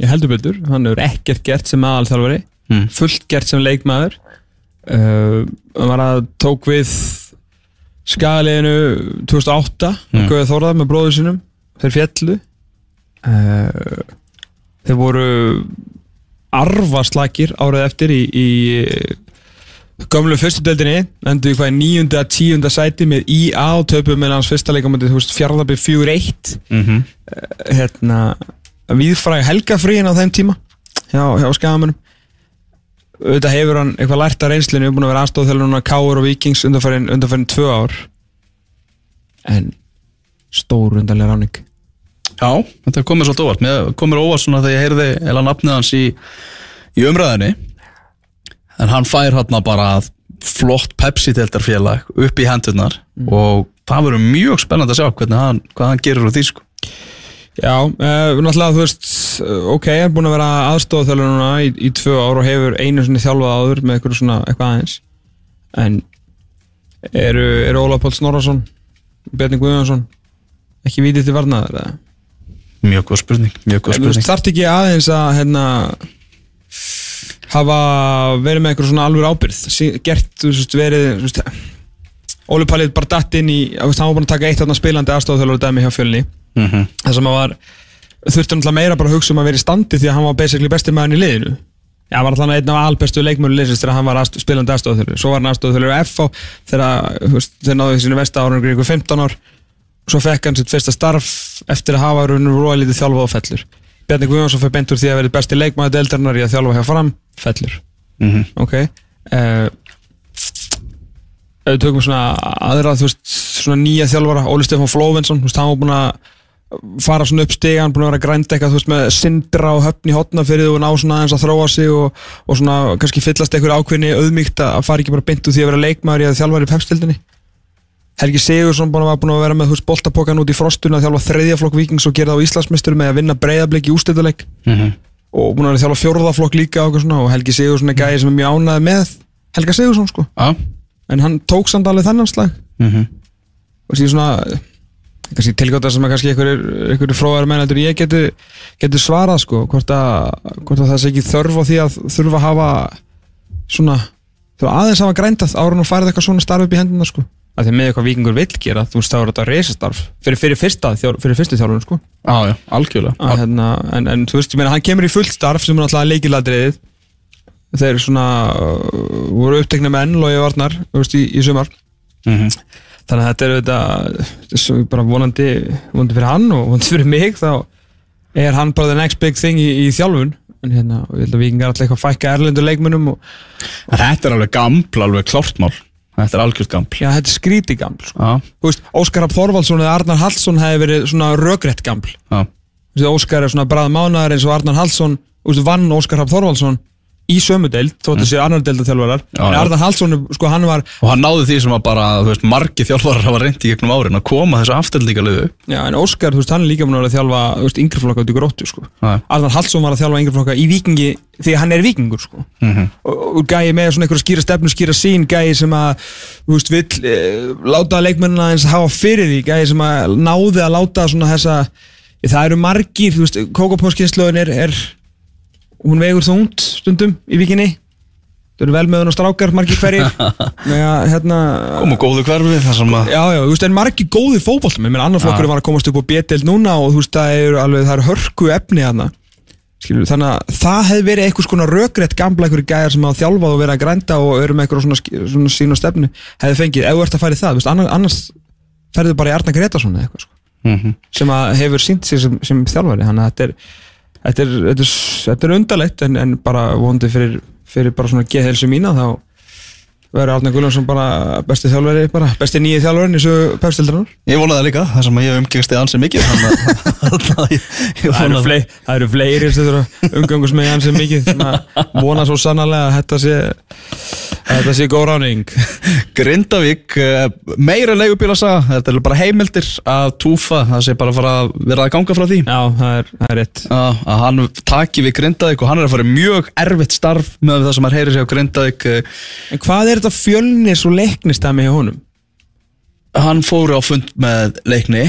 Ég heldur betur, hann hefur ekkert gert sem aðalþjálfari Mm. fullt gert sem leikmaður uh, hann var að tók við skagaliðinu 2008 mm. Gauði Þórðar með bróður sinum þeir fjallu uh, þeir voru arfaslakir árið eftir í, í gömlu fyrstudeldinni endur hvað í níunda að tíunda sæti með IA og töpum með hans fyrsta leikamöndi fjárðabið 4-1 mm -hmm. hérna viðfræg helgafríin á þeim tíma hjá, hjá skamunum auðvitað hefur hann eitthvað lært að reynslinu búin að vera aðstofþjálfur núna Káur og Vikings undanfærin, undanfærin tvö ár. En stór undanlega ráning. Já, þetta komið svolítið óvart. Mér komið óvart svona þegar ég heyrði eða nafnið hans í, í umræðinni en hann fær hann bara flott Pepsi-deltarfélag upp í hendurnar og það verður mjög spennandi að sjá hvernig hann, hvað hann gerir úr því sko. Já, uh, náttúrulega þú veist uh, ok, hann er búin að vera aðstofþjálfur núna í, í tvö ár og hefur einu svona þjálfað áður með eitthvað svona eitthvað aðeins en eru, eru Ólaf Páll Snorrason Bjarni Guðjónsson ekki vítið til varnaðar eða? Mjög góð spurning, mjög góð spurning þarft ekki aðeins að hérna, hafa verið með eitthvað svona alveg ábyrð gert, þú veist, verið Óli Pallið bara datt inn í hann var búin að taka eitt þarna spilandi aðstofþjálfur dæmi hjá fjölni. Mm -hmm. sem hann var þurfti náttúrulega meira bara að hugsa um að vera í standi því að hann var basically besti maðurinn í liðinu. Já, hann var alltaf einn af albestu leikmöru liðsins þegar hann var aðstoð, spilandi aðstofþjálfur svo var hann aðstofþjálfur á FH þegar þeir náðu sínu vesta árungur ykkur 15 ár. Svo fekk hann sitt fyrsta starf eftir að hafa raunum róa lítið þjálfa á fellur Bjarni Guðjónsson fyrir beint úr því að verið besti leikmaður deildarinnar í að þjálfa hjá fram. Fellur. Mm ok. Uh, ef við tökum svona aðra þú veist, svona nýja þjálfara Óli Stefán Flóvensson, þú veist, hann var búin að fara svona upp stigan, búin að vera að grænda eitthvað, þú veist, með sindra og höfn í hotna fyrir þú og ná svona aðeins að þróa sig og, og svona kannski fyllast eitthvað ákveðni auðmíkt að fara ekki bara beint úr því að vera leikmaður í að þjálfara í pepstildinni Helgi Sigursson var búin að vera með þú veist, boltapokan út í frostuna þjálfa þriðjaflokk vikings og gera það á Íslandsmeisturum með að vinna breyðablik í ústættuleik Mhm. og búin að vera þjálfa fjórðaflokk líka og, svona, og Helgi Sigursson er gæði sem er mjög ánæði með Helga Sigursson sko. Já. En hann tók samt alveg þennan slag. Mm og síðan svona tilgjóta sem að kannski einhverjir fróðar menn heldur ég geti, geti svarað sko hvort að, hvort að það sé ekki þörf á því að þurfa að hafa svona aðeins hafa grændað ára og farið eitthvað svona starf upp í hendina sko að því með eitthvað vikingur vill gera þú veist þá er þetta reisastarf fyrir, fyrir, fyrsta, fyrir fyrstu þjálfun sko. Já, já, algjörlega. Að, hérna, en, en þú veist, ég meina, hann kemur í fullt starf sem er náttúrulega leikiladriðið þeir svona uh, voru upptekna með enn og ég varnar veist, í, í sumar. Mhm. þannig að þetta er þetta bara vonandi, vonandi fyrir hann og vonandi fyrir mig þá er hann bara the next big thing í, í þjálfun. En hérna, og ég held að vikingar alltaf eitthvað að fækka erlendur leikmönnum og En Þetta er alveg gampl, alveg klártmál Þetta er algjört gampl já, þetta er skríti gaml sko. Veist, Óskar Rapp Þorvaldsson eða Arnar Hallsson hefði verið svona röggrætt gaml Óskar er svona bræð mánaðar eins og Arnar Hallsson veist, vann Óskar Rapp Þorvaldsson í sömu deild, þóttu sé annar deildaþjálfarar Já, en. Arnar Hallsson, sko, hann var og hann náði því sem að bara, þú veist, margi þjálfarar hafa reyndi gegnum árin að koma þessu afturlíka liðu já, en Óskar, þú veist, hann er líka múin að þjálfa þú veist, yngri flokka út í gróttu, sko. Arnar Hallsson var að þjálfa yngri flokka í vikingi því hann er vikingur, sko Mhm. og, og gæi með svona einhverja skýra stefnu, skýra sín gæi sem að, þú veist, vill e, láta leikmennina eins hafa fyrir því það eru margir, þú veist, kókopóskynnslöðin er, er hún vegur þungt stundum í vikinni. Það eru vel með hún og strákar, margir hverjir. Hérna Komu góðu hverfi þar sem að Já, já, þú veist, en margir góði fótboltum ég meina annar flokkur var að komast upp á B-deild núna og þú veist, það er alveg, það er hörku efni þarna. Skilur, þannig að það hefði verið eitthvað svona rökrétt gamla einhverju gæjar sem hafa þjálfað og verið að grænda og eru með eitthvað svona, svona sín og stefnu hefði fengið, ef þú ert að færi það, veist, annars, ferðu bara í Arna Gretarsson eða eitthvað, sko, Mhm. sem að hefur sínt sig sem, sem þjálfari, þannig að þetta er þetta er, er, er undarlegt en, en bara vondi fyrir, fyrir bara svona geðhelsu mína þá verður Arna Gullarsson bara besti þjálfari bara besti nýji þjálfarin í þessu pefstildrarnar Ég vonaði líka, þar sem að ég umgengst þið ansið mikið Það eru, það. fleiri sem þurfa umgangust með hans sem mikið sem að vona svo sannarlega að þetta sé að þetta sé góð ráning Grindavík, eh, meira leigubílasaga Þetta er bara heimildir að túfa Það sé bara að fara að vera að ganga frá því. Já, það er, það er rétt. Að að hann taki við Grindavík og hann er að fara í mjög erfitt starf með það sem hann heyrir sig á Grindavík Eh, En hvað er þetta fjölnis og leiknistæmi hjá honum? Hann fór á fund með leikni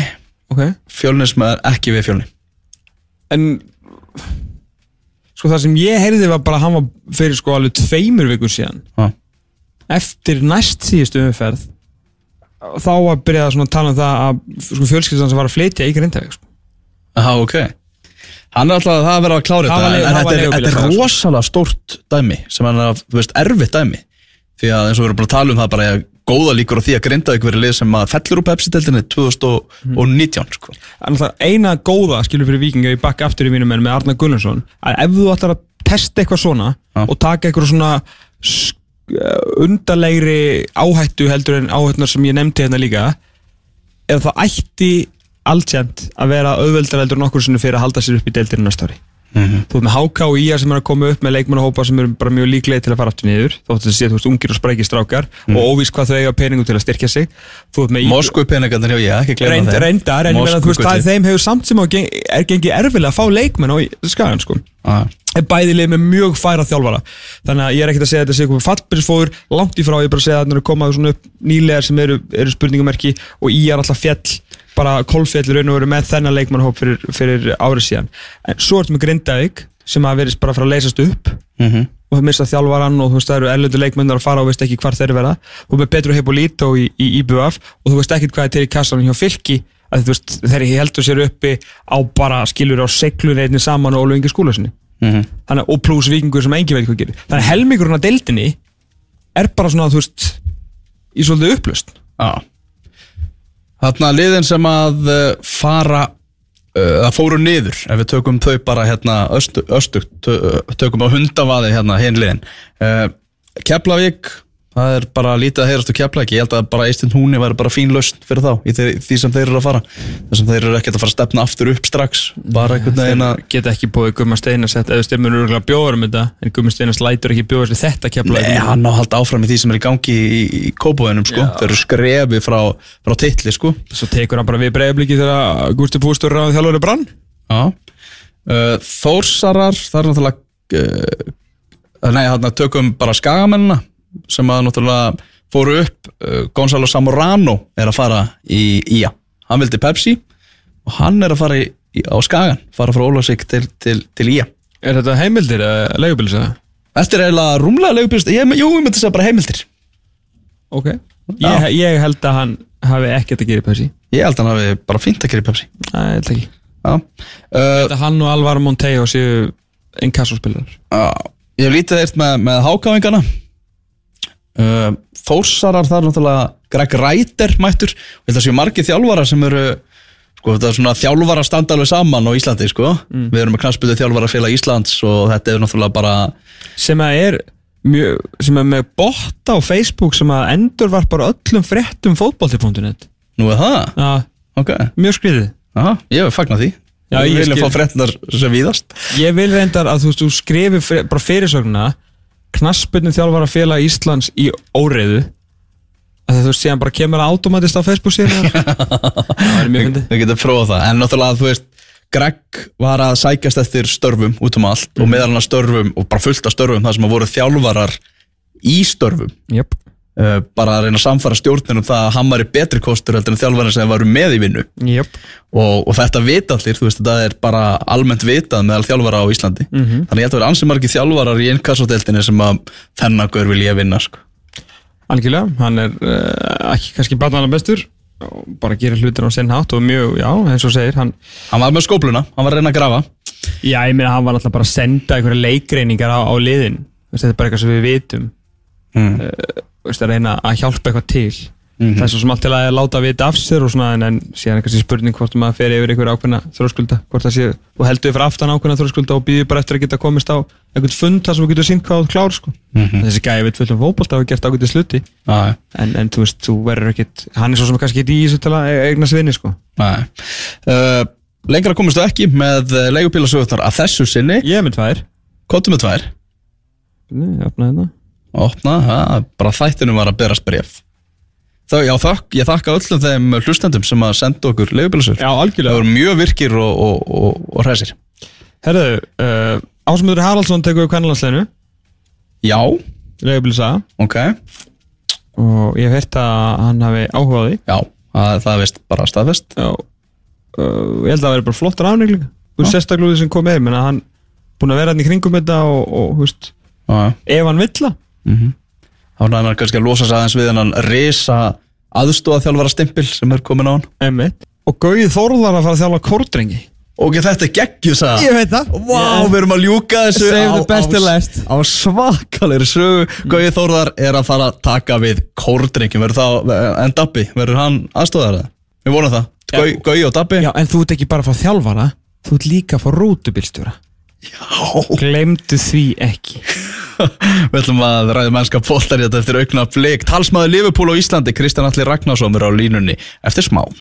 Ok Fjölnis með ekki við fjölni En sko það sem ég heyrði var bara að hann var fyrir sko alveg tveimur vikur síðan Já. eftir næst síðustu umferð þá byrjað svona að tala um það að sko, fjölskyldan sem var að flytja í Grindavík sko. Aha, ok Hann er alltaf að það að vera að klára þetta En þetta er, er rosalega stórt dæmi sem hann er að, þú veist, erfitt dæmi Því að eins og við erum bara að tala um það bara að góða líkur á því að Grindavík verið lið sem að fellur úr Pepsi-deltinni 2019 sko. Eina góða skilur fyrir vikinga í bakka aftur í mínum menn með Arnar Gullarsson að ef þú ætlar að testa eitthvað svona Já. og taka eitthvað svona uh, undarlegri áhættu heldur en áhættunar sem ég nefndi hérna líka ef það ætti alltjent að vera auðveldar heldur en okkur sinni fyrir að halda sér upp í deildinu næsta ári Mhm. Þú ert með HK og IA sem er að koma upp með leikmannahópa sem eru bara mjög líklega til að fara aftur niður þóttu að sé, þú veist, ungir og sprækir strákar og óvís hvað þau eiga peningum til að styrkja sig Moskvu peningarnir hjá ég, ekki gleyma Reynd, þeim reyndar, en þú veist, það þeim hefur samt sem er gengið erfilega að fá leikmenn á skagan, sko. Ah. Er bæði lið með mjög færa þjálfara. Þannig að ég er ekkert að segja að þetta sé eitthvað fallbyrðsfóður, langt í frá, ég er bara að segja að það eru komað svona upp nýlegar sem eru, eru spurningumerki og í er alltaf fjall, bara kolfjall raun og veru með þennan leikmannhóp fyrir, fyrir árið síðan. En svo ertu með Grindavík sem að verðist bara að fara að leysast upp Mhm. og það missa þjálfarann og þú veist það eru erlendur leikmennar að fara og veist ekki hvar þeir verða og með Petru Hippolito í, í IBF og þú veist ekkert hvað er til í kassanum hjá fylki að þú veist þeir heldur sér uppi á bara skilur á seglun einni saman og Ólu Ingi skúlasinni Mhm. þannig og pluss vikingur sem engi veit hvað gerir. Þannig að helmingurinn af deildinni er bara svona þú veist í svolítið upplust Já. Þarna liðin sem að uh, fara uh, að fóru niður ef við tökum þau bara hérna östu, östu tö- tökum á hundavaði hérna hinn liðin. Uh, Keflavík það er bara lítið að heyrast á Keflavík. Ég held að bara Eistund Húni væri bara fín lausn fyrir þá í því, því sem þeir eru að fara. Þar sem þeir eru ekkert að fara að stefna aftur upp strax. Bara einhvern veginn að geta ekki búið Gumma Steinas eða stefnur eru örgulega bjóður um þetta en Gumma Steinas lætur ekki bjóður sér þetta kepla Nei, hann á að halda áfram í því sem er í gangi í, í kópóðunum sko, þeir eru skrefi frá, frá titli sko. Svo tekur hann bara við breiðabliki þegar Gústi Pústur uh, það uh, sem að náttúrulega fóru upp uh, Gonzalo Zamorano er að fara í IA Hann vildi Pepsi og hann er að fara í, á skagan fara frá Ólafsvík til, til, til IA Er þetta heimildir eða leigubílis eða? Þetta er eiginlega rúmlega leigubílst ég, Jú, ég myndi segja bara heimildir. Ok. Ég, ég held að hann hafi ekkert að gera Pepsi. Ég held að hann hafi bara fínt að gera Pepsi. Ég held ekki. Uh, Þetta hann og Alvaro Monteo séu inkassóspilar Já, Ég hef lítið eitt með, með hákáingana uh, Þórsarar það er náttúrulega Greg Ræder mættur. Og þetta séu margir þjálfara sem eru sko þjálfara standa alveg saman á Íslandi sko. Við erum með knastbyrðu þjálfara félag Íslands og þetta er náttúrulega bara sem er mjög, sem er með botta á Facebook sem að endur var bara öllum fréttum fótbolti.net Nú er það? Já, Ok, mjög skriðið Aha, ég hef fagnat því. Já, ég viljum skil. fá fréttinar sem víðast. Ég vil reyndar að þú, þú skrifi fyr, bara fyrirsögnuna knassbyrnum þjálfara félag Íslands í óreiðu. Að þú síðan bara kemur það automatist á Facebook síðan það er mjög fyndið. Við getum prófað það, en náttúrulega þú veist Greg var að sækjast eftir störfum út um allt og meðal hann störfum og bara fullt af störfum þar sem að voru þjálfarar í störfum. Uh, bara að reyna að samfara stjórnir um það að hann var í betri kostur heldur en þjálfarar sem varu með í vinnu jöp og, og þetta vita allir, þú veist, þetta er bara almennt vitað meðal þjálfara á Íslandi Mhm. þannig ég held að vera ansi margir þjálfarar í innkassoteltinni sem að þennan gaur vil ég vinna sko. Algjörlega, hann er uh, ekki kannski barnaðan bestur bara gerir hlutir á sinn hátt og mjög, já, eins og segir hann, hann var með skópluna, hann var að reyna að grafa já, ég meina hann var alltaf bara að senda einhverja leikreiningar á, á liðin þetta er bara eitthvað sem við vitum mm. Þú veist, að reyna að hjálpa eitthvað til Mhm. það er svo sem allt til að láta vita af sér svona en, en síðan er kannski spurning hvort maður fer yfir einhver ákveðna þróskulda hvort það sé, þú heldur fyrir aftan ákveðna þróskulda og býður bara eftir að geta komist á einhvern fund þar sem þú getur sínt hvað þú klár sko. Mhm. þessi gæði við fullum fótbolt hafa gert ákveðið sluti Æ, en, en þú veist, þú verður ekkit hann er svo sem kannski ekki í þessu til að eigna svinni sko. æ. Uh, lengra komist þú ekki með leigubílasögurnar að þessu sinni ég með tvær Kóttu með tvær Nei, Opna, það, bara þættinum var að berast bref Þá, já, þakk, ég þakka öllum þeim hlustendum sem að senda okkur leigubílasögur. Já, Það voru mjög virkir og, og, og, og hræsir. Herðu, uh, Ásmundur Haraldsson tekur við kvænalandsleginu Já, leigubilsa ok. Og ég heyrt að hann hafi áhuga á því. Já, það, það vist bara staðfest. Já, uh, ég held að það veri bara flottar afning líka. Þú veist sérstaklega úr því sem kom menn að hann búin að vera hann í kringum þetta og, veist, Já, ef hann vill það þá er hann kannski að losa sig aðeins við hennan risa aðstóða þjálfara stimpil sem er komin á hann. Einmitt. og Gauð Þórðar að fara að þjálfa kórdrengi. Ok, þetta er geggjus að Ég veit það. Vá, við erum að ljúka þessu Save á, the best á, á svakalegri sögu. Gauði Þórðar er að fara að taka við það en Dabbi, verður hann aðstóðar það? Við vonum það, Gauði Gau og Dabbi. Já, en þú ert ekki bara að fá þjálfara þú ert líka að fá rútubilstjóra Glemdu því ekki. Við ætlum að ræða mennska póttar í þetta eftir aukna blik. Talsmaður Liverpool á Íslandi, Kristján Alli Ragnarsson er á línunni eftir smá